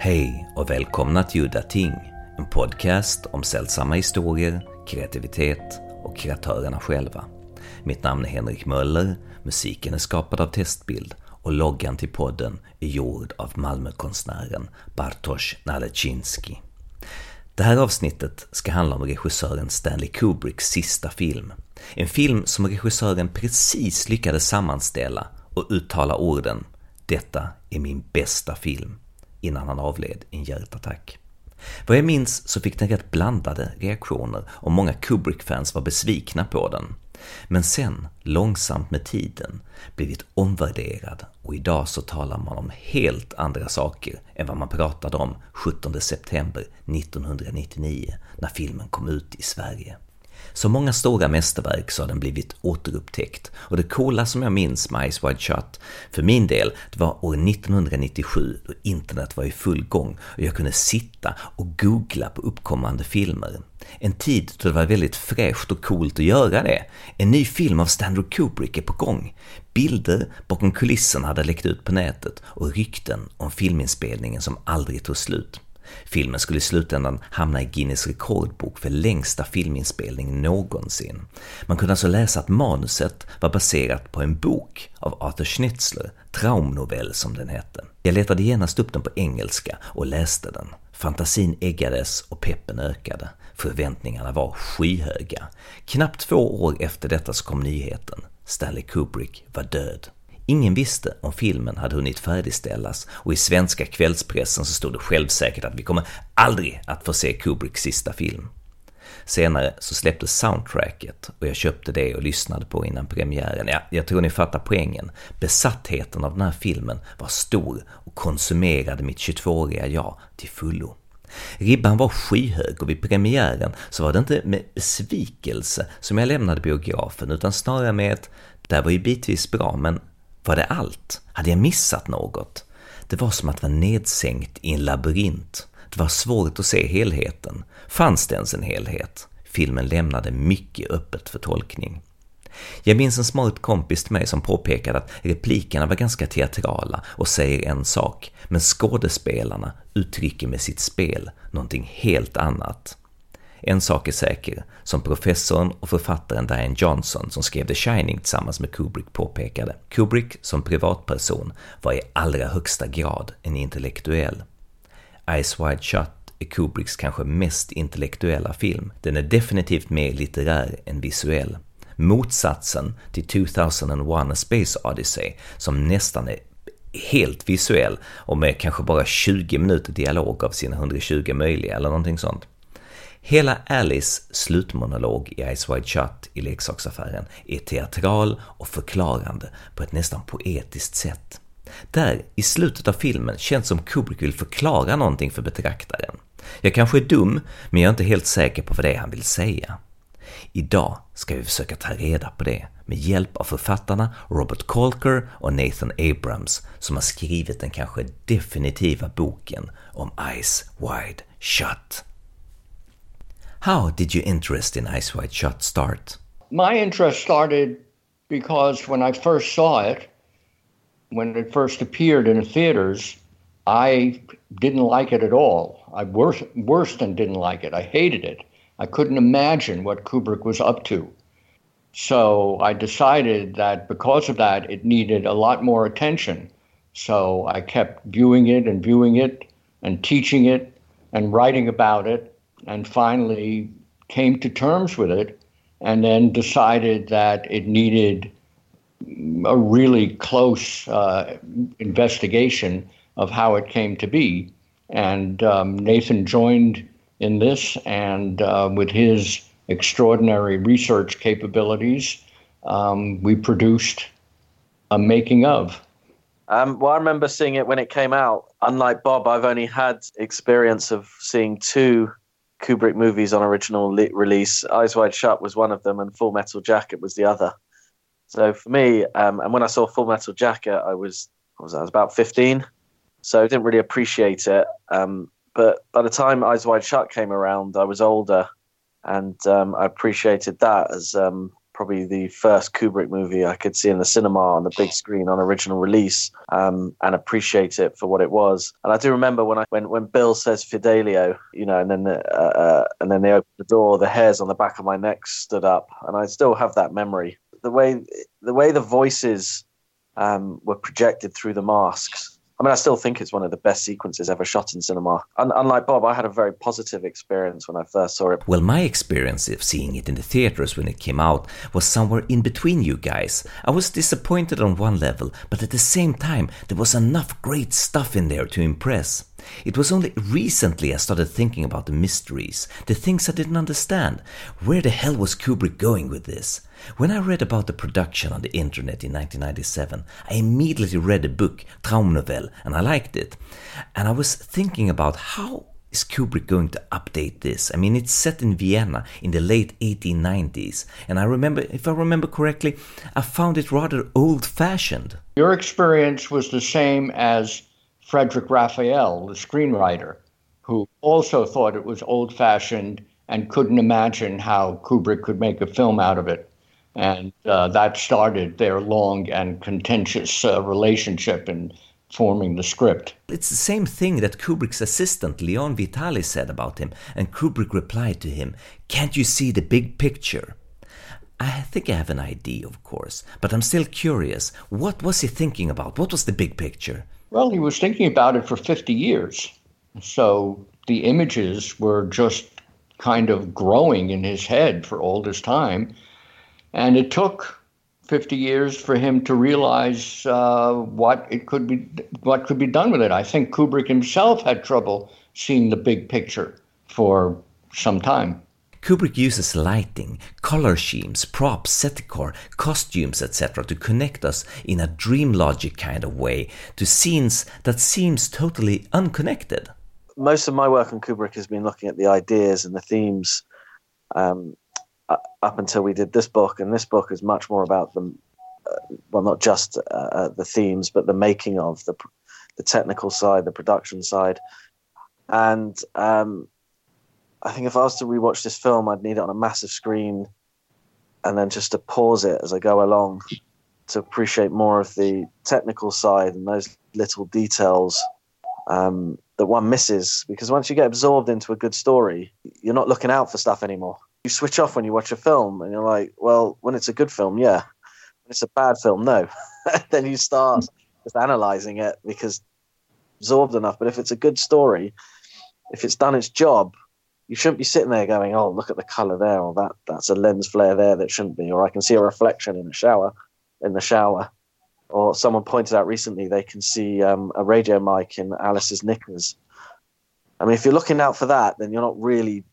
Hej och välkomna till Udda Ting, en podcast om sällsamma historier, kreativitet och kreatörerna själva. Mitt namn är Henrik Möller, musiken är skapad av Testbild och loggan till podden är gjord av Malmökonstnären Bartosz Nalecinski. Det här avsnittet ska handla om regissören Stanley Kubricks sista film. En film som regissören precis lyckades sammanställa och uttala orden “Detta är min bästa film” innan han avled i en hjärtattack. Vad jag minns så fick den rätt blandade reaktioner och många Kubrick-fans var besvikna på den. Men sen, långsamt med tiden, blivit omvärderad och idag så talar man om helt andra saker än vad man pratade om 17 september 1999 när filmen kom ut i Sverige. Som många stora mästerverk så har den blivit återupptäckt och det coola som jag minns med Ice Wide Shut för min del, det var år 1997 då internet var i full gång och jag kunde sitta och googla på uppkommande filmer. En tid då det var väldigt fräscht och coolt att göra det. En ny film av Stanley Kubrick är på gång. Bilder bakom kulisserna hade läckt ut på nätet och rykten om filminspelningen som aldrig tog slut. Filmen skulle i slutändan hamna i Guinness rekordbok för längsta filminspelning någonsin. Man kunde alltså läsa att manuset var baserat på en bok av Arthur Schnitzler, Traumnovell som den hette. Jag letade genast upp den på engelska och läste den. Fantasin äggades och peppen ökade. Förväntningarna var skyhöga. Knappt två år efter detta så kom nyheten. Stanley Kubrick var död. Ingen visste om filmen hade hunnit färdigställas och i svenska kvällspressen så stod det självsäkert att vi kommer aldrig att få se Kubricks sista film. Senare så släpptes soundtracket och jag köpte det och lyssnade på innan premiären. Ja, jag tror ni fattar poängen. Besattheten av den här filmen var stor och konsumerade mitt 22-åriga jag till fullo. Ribban var skyhög och vid premiären så var det inte med besvikelse som jag lämnade biografen utan snarare med ett “det här var ju bitvis bra men var det allt? Hade jag missat något? Det var som att vara nedsänkt i en labyrint. Det var svårt att se helheten. Fanns det ens en helhet? Filmen lämnade mycket öppet för tolkning. Jag minns en smart kompis till mig som påpekade att replikerna var ganska teatrala och säger en sak, men skådespelarna uttrycker med sitt spel någonting helt annat. En sak är säker, som professorn och författaren Diane Johnson som skrev The Shining tillsammans med Kubrick påpekade. Kubrick som privatperson var i allra högsta grad en intellektuell. Eyes Wide Shut är Kubricks kanske mest intellektuella film. Den är definitivt mer litterär än visuell. Motsatsen till 2001 A Space Odyssey, som nästan är helt visuell och med kanske bara 20 minuter dialog av sina 120 möjliga eller någonting sånt. Hela Alice slutmonolog i Ice Wide Shut i leksaksaffären är teatral och förklarande på ett nästan poetiskt sätt. Där, i slutet av filmen, känns som Kubrick vill förklara någonting för betraktaren. Jag kanske är dum, men jag är inte helt säker på vad det är han vill säga. Idag ska vi försöka ta reda på det med hjälp av författarna Robert Colker och Nathan Abrams som har skrivit den kanske definitiva boken om Ice Wide Shut. How did your interest in Eyes Wide Shut start? My interest started because when I first saw it, when it first appeared in the theaters, I didn't like it at all. I worse, worse than didn't like it. I hated it. I couldn't imagine what Kubrick was up to. So I decided that because of that, it needed a lot more attention. So I kept viewing it and viewing it and teaching it and writing about it and finally came to terms with it and then decided that it needed a really close uh, investigation of how it came to be. And um, Nathan joined in this, and uh, with his extraordinary research capabilities, um, we produced a making of. Um, well, I remember seeing it when it came out. Unlike Bob, I've only had experience of seeing two Kubrick movies on original le- release. Eyes Wide Shut was one of them, and Full Metal Jacket was the other. So for me, um, and when I saw Full Metal Jacket, I was was I was about fifteen, so I didn't really appreciate it. Um, but by the time Eyes Wide Shut came around, I was older, and um, I appreciated that as um, probably the first Kubrick movie I could see in the cinema on the big screen on original release um, and appreciate it for what it was. And I do remember when I when when Bill says Fidelio, you know, and then the, uh, uh, and then they opened the door, the hairs on the back of my neck stood up, and I still have that memory. The way the way the voices um, were projected through the masks I mean, I still think it's one of the best sequences ever shot in cinema. Un- unlike Bob, I had a very positive experience when I first saw it. Well, my experience of seeing it in the theaters when it came out was somewhere in between you guys. I was disappointed on one level, but at the same time, there was enough great stuff in there to impress. It was only recently I started thinking about the mysteries, the things I didn't understand. Where the hell was Kubrick going with this? When I read about the production on the internet in 1997, I immediately read the book Traumnovelle and I liked it. And I was thinking about how is Kubrick going to update this? I mean, it's set in Vienna in the late 1890s, and I remember, if I remember correctly, I found it rather old fashioned. Your experience was the same as Frederick Raphael, the screenwriter, who also thought it was old fashioned and couldn't imagine how Kubrick could make a film out of it. And uh, that started their long and contentious uh, relationship in forming the script. It's the same thing that Kubrick's assistant Leon Vitali said about him, and Kubrick replied to him, Can't you see the big picture? I think I have an idea, of course, but I'm still curious. What was he thinking about? What was the big picture? Well, he was thinking about it for 50 years. So the images were just kind of growing in his head for all this time. And it took 50 years for him to realize uh, what it could be, what could be done with it. I think Kubrick himself had trouble seeing the big picture for some time. Kubrick uses lighting, color schemes, props, set decor, costumes, etc. to connect us in a dream logic kind of way to scenes that seems totally unconnected. Most of my work on Kubrick has been looking at the ideas and the themes um, up until we did this book, and this book is much more about the uh, well, not just uh, uh, the themes, but the making of the the technical side, the production side, and um, I think if I was to rewatch this film, I'd need it on a massive screen, and then just to pause it as I go along to appreciate more of the technical side and those little details um, that one misses. Because once you get absorbed into a good story, you're not looking out for stuff anymore you switch off when you watch a film and you're like, well, when it's a good film, yeah. When it's a bad film, no. then you start just analyzing it because absorbed enough. But if it's a good story, if it's done its job, you shouldn't be sitting there going, "Oh, look at the color there," or "That that's a lens flare there that shouldn't be," or "I can see a reflection in a shower, in the shower." Or someone pointed out recently they can see um, a radio mic in Alice's knickers. I mean, if you're looking out for that, then you're not really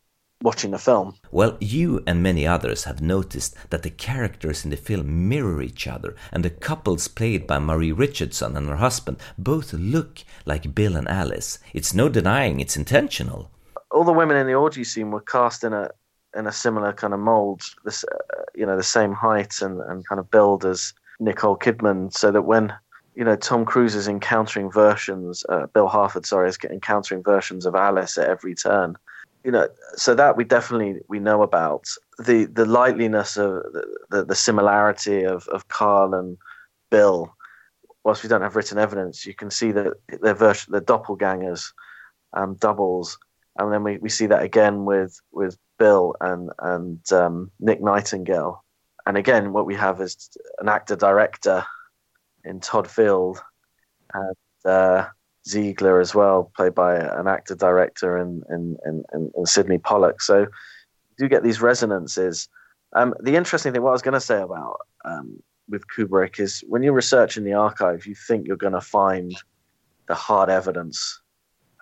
watching the film. Well, you and many others have noticed that the characters in the film mirror each other, and the couples played by Marie Richardson and her husband both look like Bill and Alice. It's no denying it's intentional. All the women in the orgy scene were cast in a in a similar kind of mold, this uh, you know the same height and, and kind of build as Nicole Kidman, so that when you know Tom Cruise is encountering versions, uh, Bill Harford, sorry, is encountering versions of Alice at every turn you know, so that we definitely we know about the the lightliness of the, the, the similarity of of Carl and Bill. Whilst we don't have written evidence, you can see that they're version, they're doppelgangers, um, doubles, and then we, we see that again with with Bill and and um, Nick Nightingale, and again what we have is an actor director in Todd Field, and uh, Ziegler as well, played by an actor director in in, in, in Sydney Pollack. So you do get these resonances. Um, the interesting thing, what I was going to say about um, with Kubrick is when you research in the archive, you think you're going to find the hard evidence,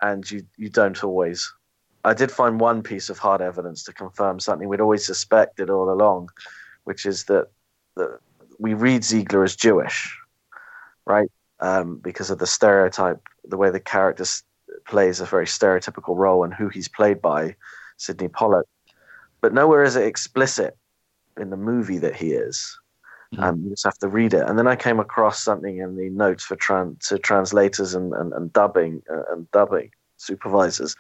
and you you don't always. I did find one piece of hard evidence to confirm something we'd always suspected all along, which is that that we read Ziegler as Jewish, right? Um, because of the stereotype the way the character plays a very stereotypical role and who he's played by, Sydney Pollack. But nowhere is it explicit in the movie that he is. Mm-hmm. Um, you just have to read it. And then I came across something in the notes for tran- to translators and, and, and dubbing uh, and dubbing supervisors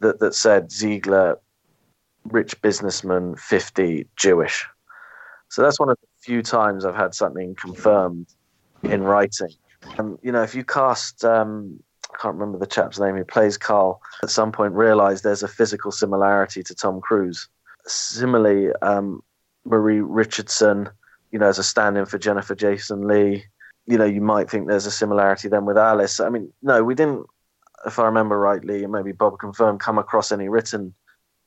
that, that said Ziegler, rich businessman, 50, Jewish. So that's one of the few times I've had something confirmed in writing. Um, you know, if you cast, um, I can't remember the chap's name who plays Carl, at some point realize there's a physical similarity to Tom Cruise. Similarly, um, Marie Richardson, you know, as a stand-in for Jennifer Jason Leigh, you know, you might think there's a similarity then with Alice. I mean, no, we didn't, if I remember rightly, maybe Bob confirm, come across any written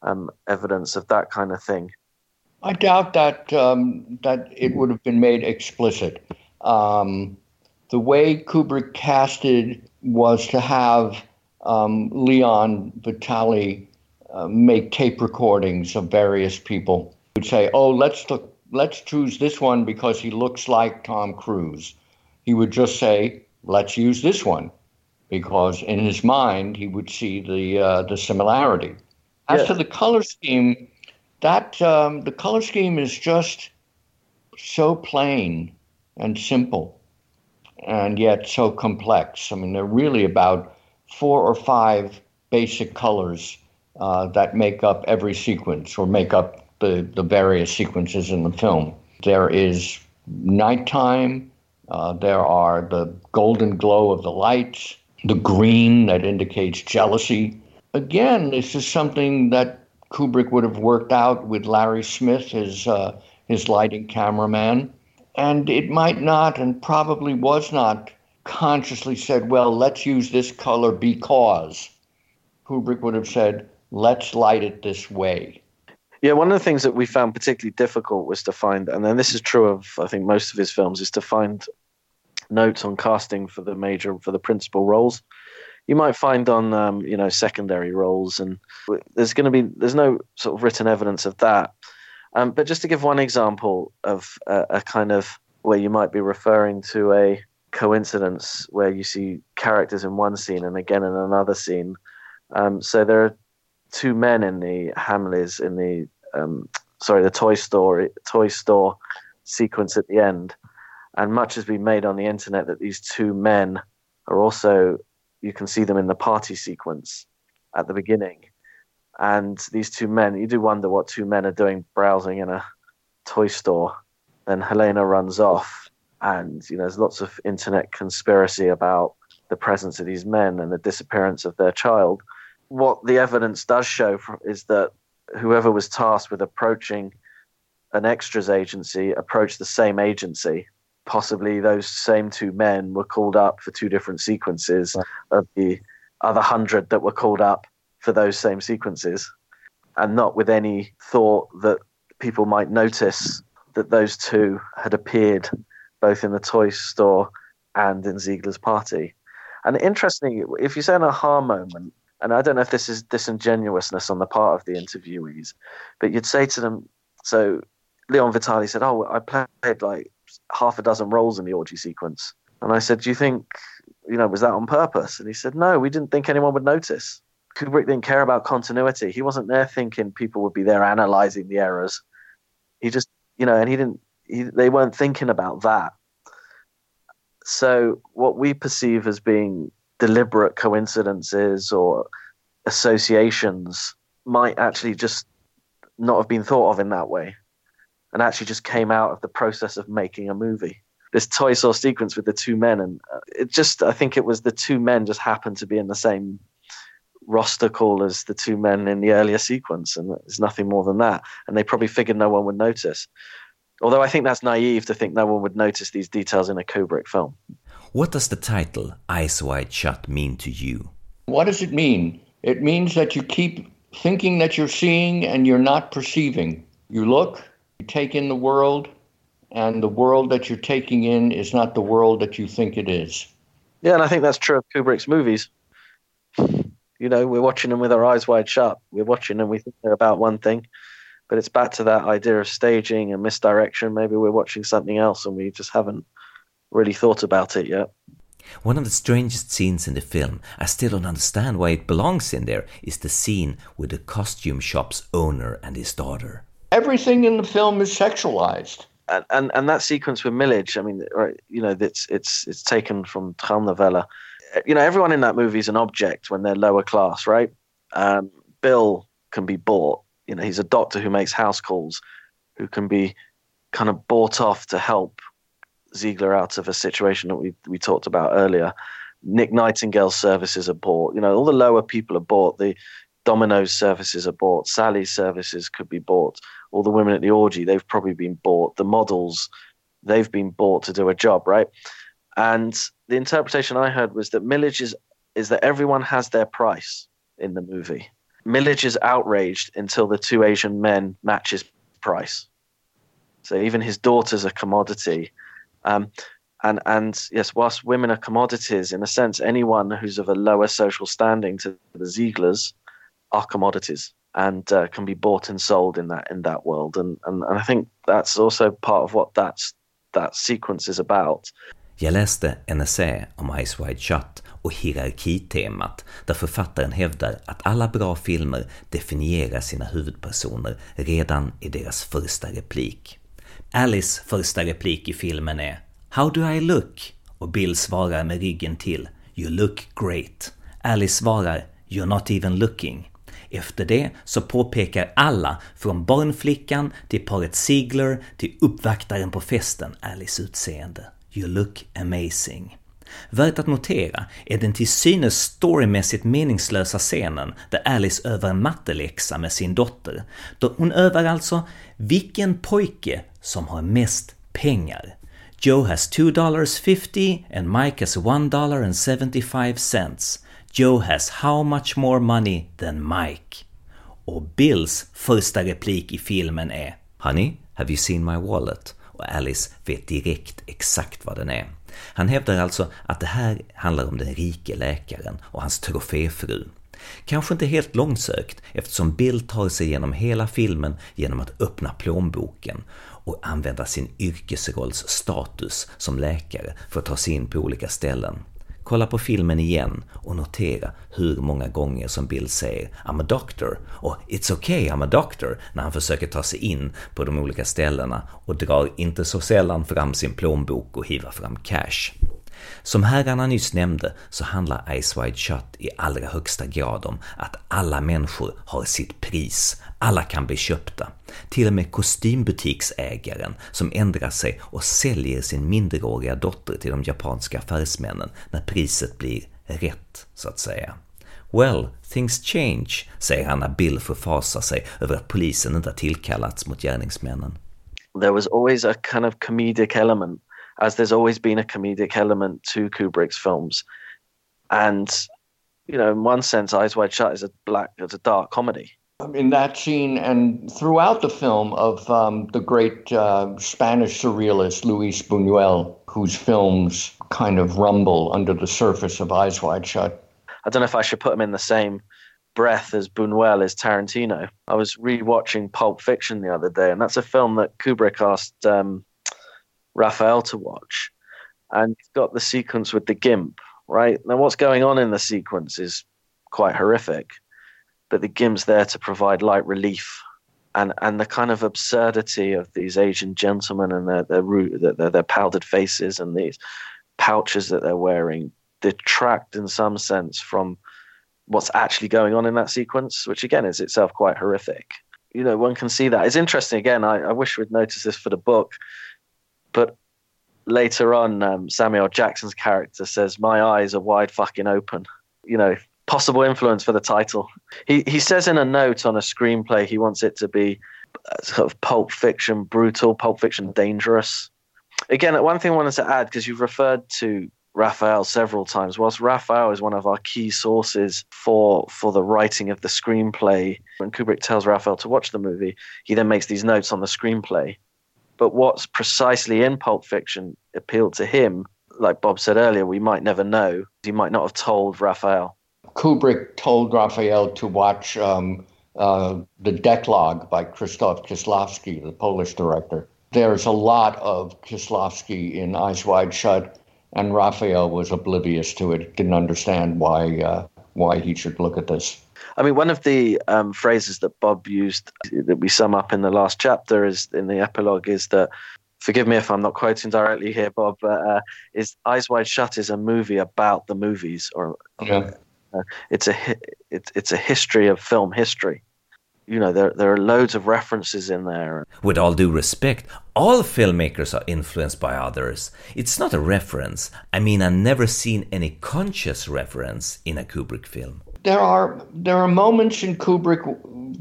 um, evidence of that kind of thing. I doubt that um, that it would have been made explicit. Um, the way Kubrick casted was to have um, Leon Vitali uh, make tape recordings of various people. Would say, "Oh, let's look, let's choose this one because he looks like Tom Cruise." He would just say, "Let's use this one," because in his mind he would see the uh, the similarity. As yeah. to the color scheme, that um, the color scheme is just so plain and simple, and yet so complex. I mean, they're really about four or five basic colors uh, that make up every sequence or make up the, the various sequences in the film. There is nighttime. Uh, there are the golden glow of the lights, the green that indicates jealousy. Again, this is something that Kubrick would have worked out with Larry Smith, his uh, his lighting cameraman, and it might not, and probably was not, consciously said, "Well, let's use this color because." Kubrick would have said, "Let's light it this way." Yeah, one of the things that we found particularly difficult was to find, and then this is true of I think most of his films, is to find notes on casting for the major for the principal roles you might find on um, you know secondary roles, and there's going to be there's no sort of written evidence of that. Um, but just to give one example of a, a kind of where you might be referring to a coincidence where you see characters in one scene and again in another scene. Um, so there are two men in the Hamleys in the um, sorry the toy store toy store sequence at the end, and much has been made on the internet that these two men are also you can see them in the party sequence at the beginning. And these two men, you do wonder what two men are doing browsing in a toy store. Then Helena runs off, and you know there's lots of internet conspiracy about the presence of these men and the disappearance of their child. What the evidence does show is that whoever was tasked with approaching an extras agency approached the same agency possibly those same two men were called up for two different sequences right. of the other hundred that were called up for those same sequences, and not with any thought that people might notice that those two had appeared both in the toy store and in Ziegler's party. And interestingly, if you say an aha moment, and I don't know if this is disingenuousness on the part of the interviewees, but you'd say to them, so Leon Vitali said, "Oh, I played like half a dozen roles in the orgy sequence. And I said, Do you think, you know, was that on purpose? And he said, No, we didn't think anyone would notice. Kubrick didn't care about continuity. He wasn't there thinking people would be there analyzing the errors. He just, you know, and he didn't, he, they weren't thinking about that. So, what we perceive as being deliberate coincidences or associations might actually just not have been thought of in that way and actually just came out of the process of making a movie. This toy store sequence with the two men, and uh, it just, I think it was the two men just happened to be in the same roster call as the two men in the earlier sequence, and there's nothing more than that. And they probably figured no one would notice. Although I think that's naive to think no one would notice these details in a Kubrick film. What does the title Eyes Wide Shut mean to you? What does it mean? It means that you keep thinking that you're seeing and you're not perceiving. You look, you take in the world, and the world that you're taking in is not the world that you think it is. Yeah, and I think that's true of Kubrick's movies. You know, we're watching them with our eyes wide shut. We're watching them, we think they're about one thing, but it's back to that idea of staging and misdirection. Maybe we're watching something else and we just haven't really thought about it yet. One of the strangest scenes in the film, I still don't understand why it belongs in there, is the scene with the costume shop's owner and his daughter everything in the film is sexualized. And, and and that sequence with Milich, I mean, right, you know, it's it's it's taken from Traumnovelle. You know, everyone in that movie is an object when they're lower class, right? Um, Bill can be bought. You know, he's a doctor who makes house calls, who can be kind of bought off to help Ziegler out of a situation that we we talked about earlier. Nick Nightingale's services are bought. You know, all the lower people are bought. The Domino's services are bought. Sally's services could be bought. All the women at the orgy, they've probably been bought. The models, they've been bought to do a job, right? And the interpretation I heard was that Milich is is that everyone has their price in the movie. Milich is outraged until the two Asian men match his price. So even his daughter's a commodity. Um, and and yes, whilst women are commodities, in a sense, anyone who's of a lower social standing to the Zieglers are commodities and uh, can be bought and sold in that in that world. And, and and I think that's also part of what that's that sequence is about. Jag läste en essä om Ice Wide Shut och hierarkitemat där författaren hävdar att alla bra filmer definierar sina huvudpersoner redan i deras första replik. Alice första replik i filmen är “How do I look?” och Bill svarar med ryggen till “You look great”. Alice svarar “You're not even looking”. Efter det så påpekar alla, från barnflickan till paret Ziegler till uppvaktaren på festen, Alice utseende. “You look amazing”. Värt att notera är den till synes storymässigt meningslösa scenen där Alice övar en matteläxa med sin dotter. Då hon övar alltså vilken pojke som har mest pengar. Joe has $2.50 and Mike has $1.75. Joe has how much more money than Mike? Och Bills första replik i filmen är “Honey, have you seen my wallet?” och Alice vet direkt exakt vad den är. Han hävdar alltså att det här handlar om den rike läkaren och hans troféfru. Kanske inte helt långsökt eftersom Bill tar sig genom hela filmen genom att öppna plånboken och använda sin yrkesrolls status som läkare för att ta sig in på olika ställen. Kolla på filmen igen och notera hur många gånger som Bill säger “I'm a doctor” och “It's okay, I'm a doctor” när han försöker ta sig in på de olika ställena och drar inte så sällan fram sin plånbok och hivar fram cash. Som herrarna nyss nämnde så handlar Ice Wide Shut i allra högsta grad om att alla människor har sitt pris, alla kan bli köpta. Till och med kostymbutiksägaren som ändrar sig och säljer sin minderåriga dotter till de japanska affärsmännen när priset blir rätt, så att säga. Well, things change, säger han när Bill förfasar sig över att polisen inte har tillkallats mot gärningsmännen. There was always a kind of comedic element as there's always been a comedic element to Kubrick's films. And, you know, in one sense, Eyes Wide Shut is a black, it's a dark comedy. In that scene and throughout the film of um, the great uh, Spanish surrealist Luis Buñuel, whose films kind of rumble under the surface of Eyes Wide Shut. I don't know if I should put him in the same breath as Buñuel is Tarantino. I was rewatching Pulp Fiction the other day, and that's a film that Kubrick asked um, Raphael to watch. And you've got the sequence with the GIMP, right? Now, what's going on in the sequence is quite horrific, but the GIMP's there to provide light relief. And, and the kind of absurdity of these Asian gentlemen and their, their, their, their powdered faces and these pouches that they're wearing detract in some sense from what's actually going on in that sequence, which again is itself quite horrific. You know, one can see that. It's interesting. Again, I, I wish we'd noticed this for the book. But later on, um, Samuel Jackson's character says, "My eyes are wide fucking open." You know, possible influence for the title. He he says in a note on a screenplay he wants it to be uh, sort of pulp fiction, brutal, pulp fiction, dangerous. Again, one thing I wanted to add because you've referred to Raphael several times. Whilst Raphael is one of our key sources for for the writing of the screenplay, when Kubrick tells Raphael to watch the movie, he then makes these notes on the screenplay. But what's precisely in Pulp Fiction appealed to him, like Bob said earlier, we might never know. He might not have told Raphael. Kubrick told Raphael to watch um, uh, The Decalogue by Krzysztof Kieslowski, the Polish director. There's a lot of Kieslowski in Eyes Wide Shut, and Raphael was oblivious to it, didn't understand why, uh, why he should look at this. I mean, one of the um, phrases that Bob used that we sum up in the last chapter is in the epilogue is that. Forgive me if I'm not quoting directly here, Bob. But uh, is Eyes Wide Shut is a movie about the movies, or yeah. uh, it's a it's it's a history of film history. you know, there there are loads of references in there. With all due respect, all filmmakers are influenced by others. It's not a reference. I mean, I've never seen any conscious reference in a Kubrick film. There are there are moments in Kubrick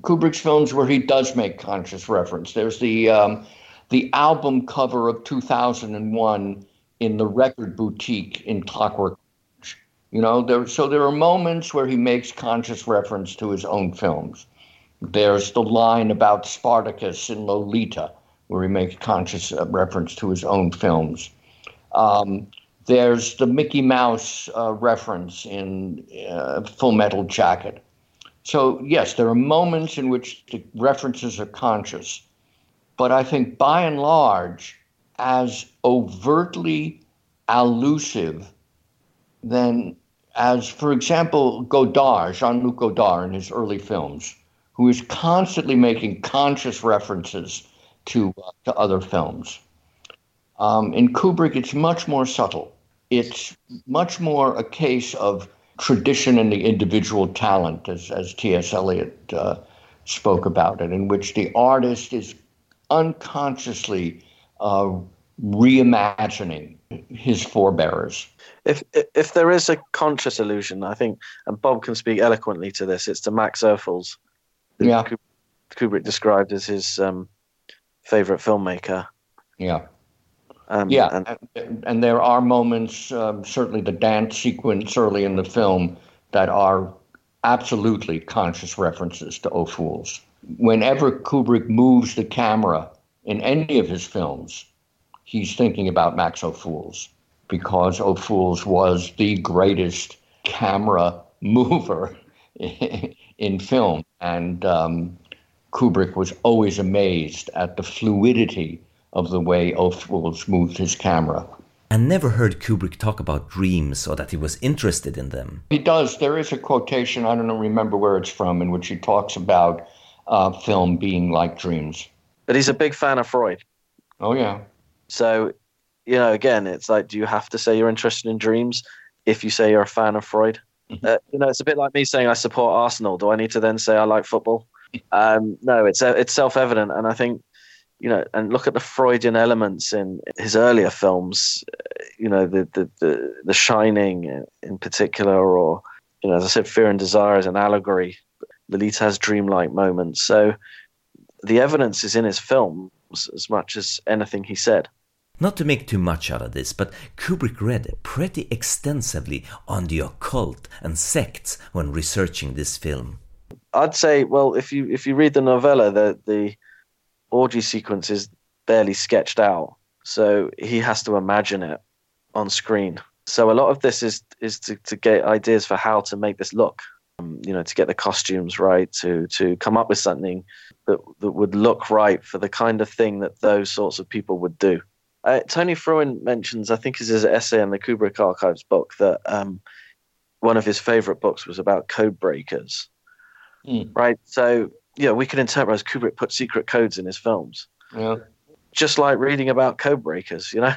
Kubrick's films where he does make conscious reference. There's the um, the album cover of 2001 in the record boutique in Clockwork. You know, there so there are moments where he makes conscious reference to his own films. There's the line about Spartacus in Lolita, where he makes conscious uh, reference to his own films. Um, there's the Mickey Mouse uh, reference in uh, Full Metal Jacket. So, yes, there are moments in which the references are conscious, but I think by and large, as overtly allusive than as, for example, Godard, Jean Luc Godard in his early films who is constantly making conscious references to, uh, to other films. Um, in Kubrick, it's much more subtle. It's much more a case of tradition and the individual talent, as, as T.S. Eliot uh, spoke about it, in which the artist is unconsciously uh, reimagining his forebears. If if there is a conscious illusion, I think, and Bob can speak eloquently to this, it's to Max Ophüls, yeah. Kubrick described as his um, favorite filmmaker. Yeah. Um, yeah, and, and, and, there are moments, um, certainly the dance sequence early in the film, that are absolutely conscious references to Ophüls. Whenever Kubrick moves the camera in any of his films, he's thinking about Max Ophüls because Ophüls was the greatest camera mover in film. And um, Kubrick was always amazed at the fluidity of the way Ophüls moved his camera. I never heard Kubrick talk about dreams or that he was interested in them. He does. There is a quotation, I don't know, remember where it's from, in which he talks about uh, film being like dreams. But he's a big fan of Freud. Oh, yeah. So, you know, again, it's like, do you have to say you're interested in dreams if you say you're a fan of Freud? Mm-hmm. Uh, you know, it's a bit like me saying I support Arsenal. Do I need to then say I like football? Um, no, it's uh, it's self evident, and I think you know, and look at the Freudian elements in his earlier films. You know, the the the, the Shining in particular, or you know, as I said, Fear and Desire is an allegory. Lolita has dreamlike moments, so the evidence is in his films as much as anything he said. Not to make too much out of this, but Kubrick read pretty extensively on the occult and sects when researching this film. I'd say, well, if you if you read the novella, the the orgy sequence is barely sketched out, so he has to imagine it on screen. So a lot of this is is to, to get ideas for how to make this look, um, you know, to get the costumes right, to to come up with something that that would look right for the kind of thing that those sorts of people would do. Uh, Tony Frewin mentions, I think, is his essay in the Kubrick Archives book that um, one of his favorite books was about code breakers. Mm. Right. So, yeah, we can interpret as Kubrick put secret codes in his films. Yeah. Just like reading about code breakers, you know?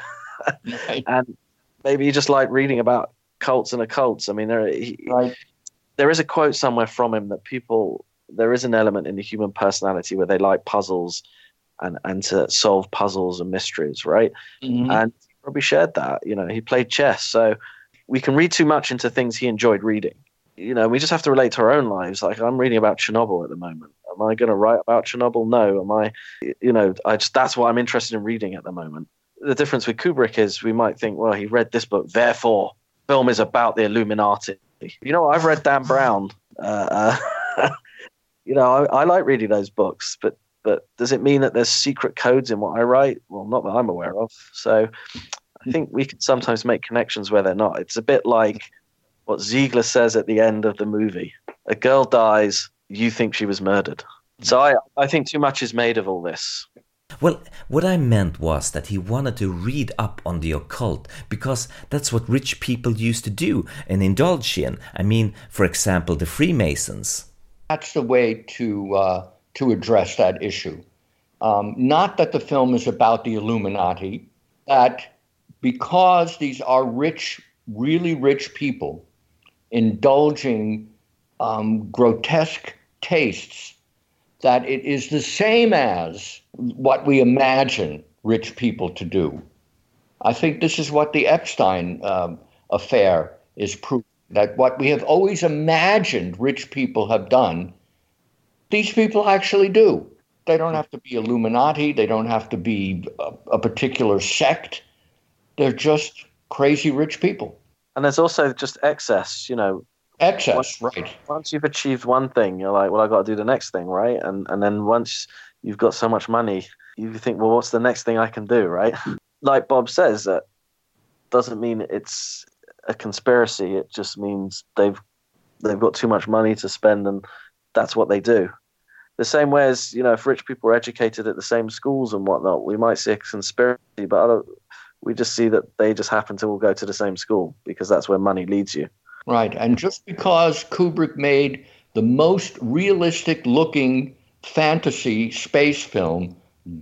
and maybe you just like reading about cults and occults. I mean, there, he, right. there is a quote somewhere from him that people, there is an element in the human personality where they like puzzles and and to solve puzzles and mysteries, right? Mm-hmm. And he probably shared that. You know, he played chess, so we can read too much into things he enjoyed reading. You know, we just have to relate to our own lives. Like I'm reading about Chernobyl at the moment. Am I going to write about Chernobyl? No. Am I? You know, I just that's what I'm interested in reading at the moment. The difference with Kubrick is we might think, well, he read this book, therefore, film is about the Illuminati. You know, I've read Dan Brown. Uh, uh, you know, I, I like reading those books, but but does it mean that there's secret codes in what I write? Well, not that I'm aware of. So I think we can sometimes make connections where they're not. It's a bit like what Ziegler says at the end of the movie a girl dies, you think she was murdered. So I, I think too much is made of all this. Well, what I meant was that he wanted to read up on the occult because that's what rich people used to do and indulge in. I mean, for example, the Freemasons. That's the way to uh, to address that issue. Um, not that the film is about the Illuminati, that because these are rich, really rich people indulging um, grotesque tastes that it is the same as what we imagine rich people to do. I think this is what the Epstein um, affair is proof that what we have always imagined rich people have done, these people actually do. They don't have to be Illuminati, they don't have to be a, a particular sect. They're just crazy rich people. And there's also just excess, you know. Excess, once, right. Once you've achieved one thing, you're like, well, I got to do the next thing, right? And and then once you've got so much money, you think, well, what's the next thing I can do, right? like Bob says, that doesn't mean it's a conspiracy. It just means they've they've got too much money to spend, and that's what they do. The same way as you know, if rich people are educated at the same schools and whatnot, we might see a conspiracy, but we just see that they just happen to all go to the same school because that's where money leads you. Right, and just because Kubrick made the most realistic looking fantasy space film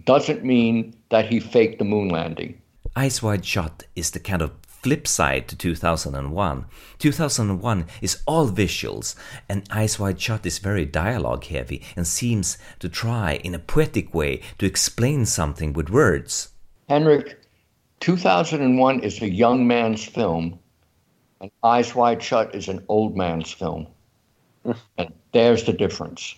doesn't mean that he faked the moon landing. Eyes Wide Shut is the kind of flip side to 2001. 2001 is all visuals, and Eyes Wide Shut is very dialogue heavy and seems to try in a poetic way to explain something with words. Henrik, 2001 is a young man's film, and Eyes Wide Shut is an old man's film. and there's the difference.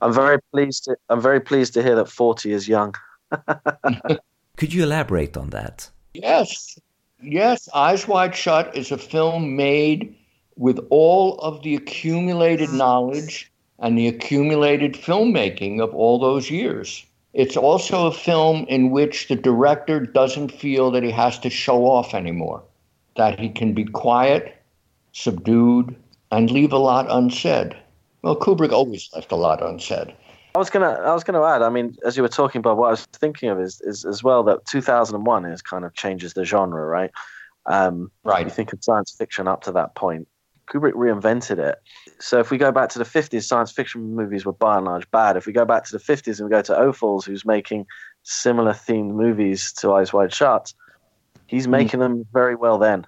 I'm very pleased. To, I'm very pleased to hear that 40 is young. Could you elaborate on that? Yes, yes. Eyes Wide Shut is a film made with all of the accumulated knowledge and the accumulated filmmaking of all those years. It's also a film in which the director doesn't feel that he has to show off anymore, that he can be quiet, subdued, and leave a lot unsaid. Well, Kubrick always left a lot unsaid. I was gonna, I was gonna add. I mean, as you were talking about, what I was thinking of is, is as well that 2001 is kind of changes the genre, right? Um, right. You think of science fiction up to that point. Kubrick reinvented it. So if we go back to the 50s, science fiction movies were by and large bad. If we go back to the 50s and we go to Ophuls, who's making similar themed movies to Eyes Wide Shut, he's mm-hmm. making them very well then.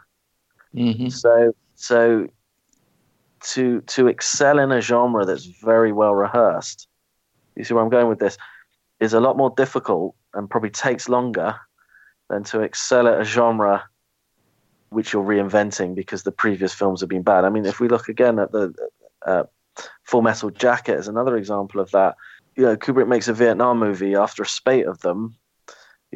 Mm-hmm. So so to to excel in a genre that's very well rehearsed, you see where I'm going with this, is a lot more difficult and probably takes longer than to excel at a genre which you're reinventing because the previous films have been bad. I mean, if we look again at the uh, Full Metal Jacket as another example of that, you know, Kubrick makes a Vietnam movie after a spate of them.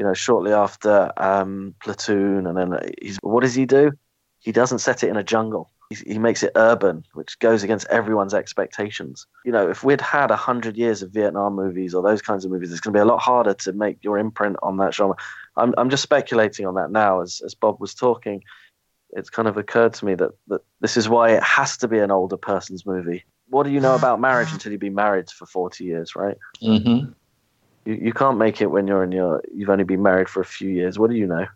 You know, shortly after um, Platoon, and then he's what does he do? He doesn't set it in a jungle he makes it urban, which goes against everyone's expectations. You know, if we'd had a hundred years of Vietnam movies or those kinds of movies, it's going to be a lot harder to make your imprint on that genre. I'm I'm just speculating on that now as as Bob was talking. It's kind of occurred to me that that this is why it has to be an older person's movie. What do you know about marriage until you've been married for forty years, right? Mm-hmm. You you can't make it when you're in your you've only been married for a few years. What do you know?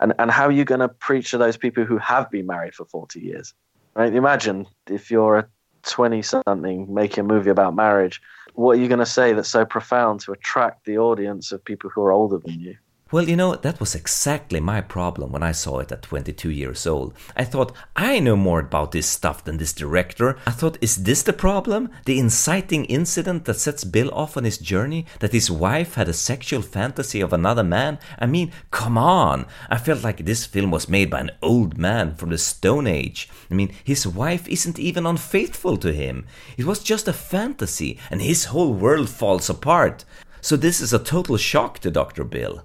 And and how are you going to preach to those people who have been married for forty years? Right? Imagine if you're a 20 something making a movie about marriage, what are you going to say that's so profound to attract the audience of people who are older than you? Well, you know, that was exactly my problem when I saw it at 22 years old. I thought, I know more about this stuff than this director. I thought, is this the problem? The inciting incident that sets Bill off on his journey? That his wife had a sexual fantasy of another man? I mean, come on! I felt like this film was made by an old man from the Stone Age. I mean, his wife isn't even unfaithful to him. It was just a fantasy, and his whole world falls apart. So this is a total shock to Dr. Bill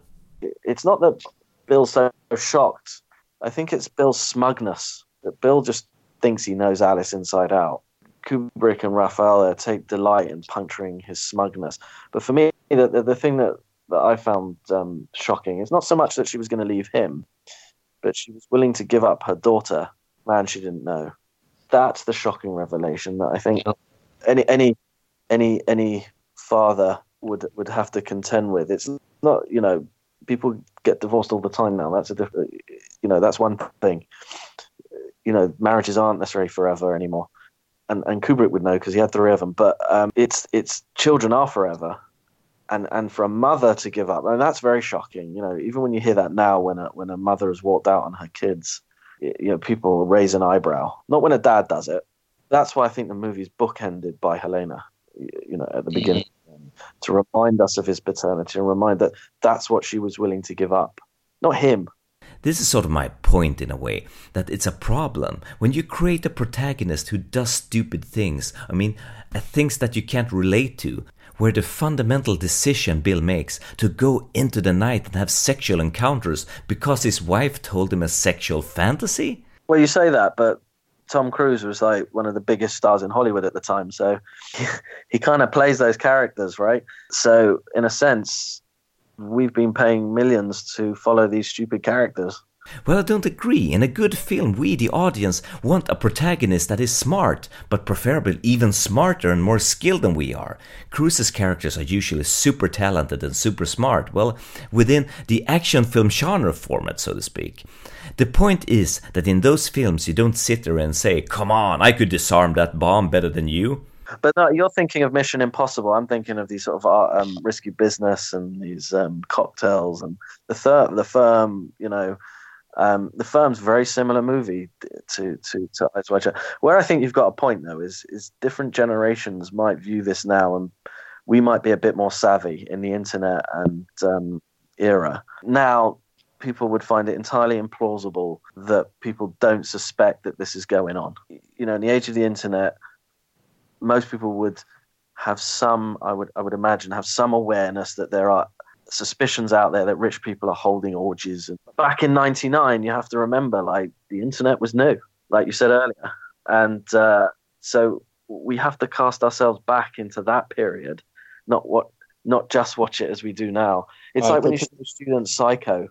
it's not that Bill's so shocked. I think it's Bill's smugness that Bill just thinks he knows Alice inside out. Kubrick and Raphael take delight in puncturing his smugness. But for me, the, the, the thing that, that I found um, shocking is not so much that she was going to leave him, but she was willing to give up her daughter, man she didn't know. That's the shocking revelation that I think any any any any father would would have to contend with. It's not you know people get divorced all the time now. That's a different, you know, that's one thing. You know, marriages aren't necessarily forever anymore, and and Kubrick would know because he had three of them. But um, it's it's children are forever, and and for a mother to give up, and that's very shocking. You know, even when you hear that now, when a when a mother has walked out on her kids, you know, people raise an eyebrow. Not when a dad does it. That's why I think the movie's bookended by Helena. You know, at the beginning to remind us of his paternity and remind that that's what she was willing to give up, not him. This is sort of my point in a way that it's a problem when you create a protagonist who does stupid things. I mean, uh, things that you can't relate to, where the fundamental decision Bill makes to go into the night and have sexual encounters because his wife told him a sexual fantasy. Well, you say that, but Tom Cruise was like one of the biggest stars in Hollywood at the time, so he, he kind of plays those characters, right? So, in a sense, we've been paying millions to follow these stupid characters. Well, I don't agree. In a good film, we, the audience, want a protagonist that is smart, but preferably even smarter and more skilled than we are. Cruise's characters are usually super talented and super smart, well, within the action film genre format, so to speak. The point is that in those films, you don't sit there and say, Come on, I could disarm that bomb better than you. But no, you're thinking of Mission Impossible. I'm thinking of these sort of uh, um, risky business and these um, cocktails and the third, the firm. You know, um, the firm's very similar movie to to to Eyes Wide Shut. Where I think you've got a point though is is different generations might view this now, and we might be a bit more savvy in the internet and um, era. Now, people would find it entirely implausible that people don't suspect that this is going on. You know, in the age of the internet most people would have some I would I would imagine have some awareness that there are suspicions out there that rich people are holding orgies. And back in '99, you have to remember, like the internet was new, like you said earlier, and uh, so we have to cast ourselves back into that period, not what, not just watch it as we do now. It's uh, like when you show students Psycho.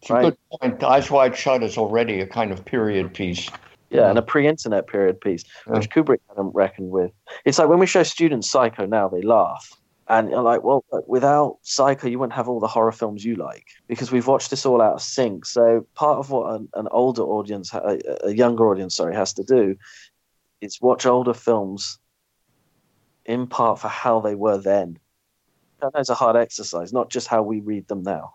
It's right? a good point. Eyes Wide Shut is already a kind of period piece. Yeah, and a pre-internet period piece, yeah. which Kubrick hadn't reckoned with. It's like when we show students Psycho now, they laugh. And you're like, well, without Psycho, you wouldn't have all the horror films you like because we've watched this all out of sync. So part of what an, an older audience, a, a younger audience, sorry, has to do is watch older films in part for how they were then. That's a hard exercise, not just how we read them now.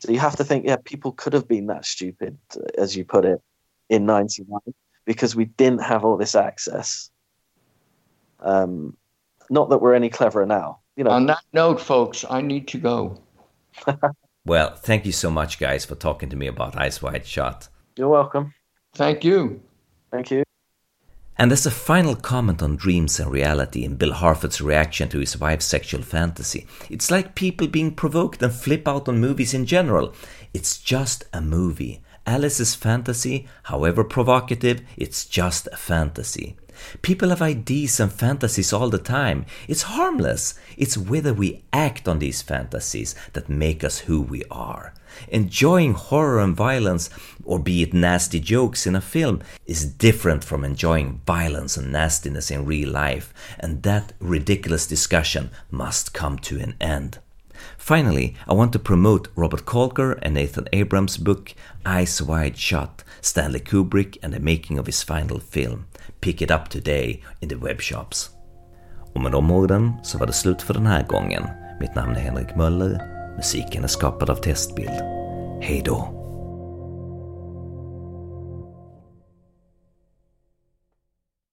So you have to think, yeah, people could have been that stupid, as you put it, in 99 because we didn't have all this access. Um, not that we're any cleverer now. You know. On that note, folks, I need to go. well, thank you so much, guys, for talking to me about Eyes Wide Shut. You're welcome. Thank you. Thank you. And as a final comment on dreams and reality and Bill Harford's reaction to his wife's sexual fantasy, it's like people being provoked and flip out on movies in general. It's just a movie. Alice's fantasy, however provocative, it's just a fantasy. People have ideas and fantasies all the time. It's harmless. It's whether we act on these fantasies that make us who we are. Enjoying horror and violence, or be it nasty jokes in a film, is different from enjoying violence and nastiness in real life, and that ridiculous discussion must come to an end. Finally, I want to promote Robert Kolker and Nathan Abrams' book Eyes Wide Shut, Stanley Kubrick and the making of his final film. Pick it up today in the webshops. Och med de orden så var det slut för den här gången. Mitt namn är Henrik Möller. Musiken är skapad av Testbild. Hej då!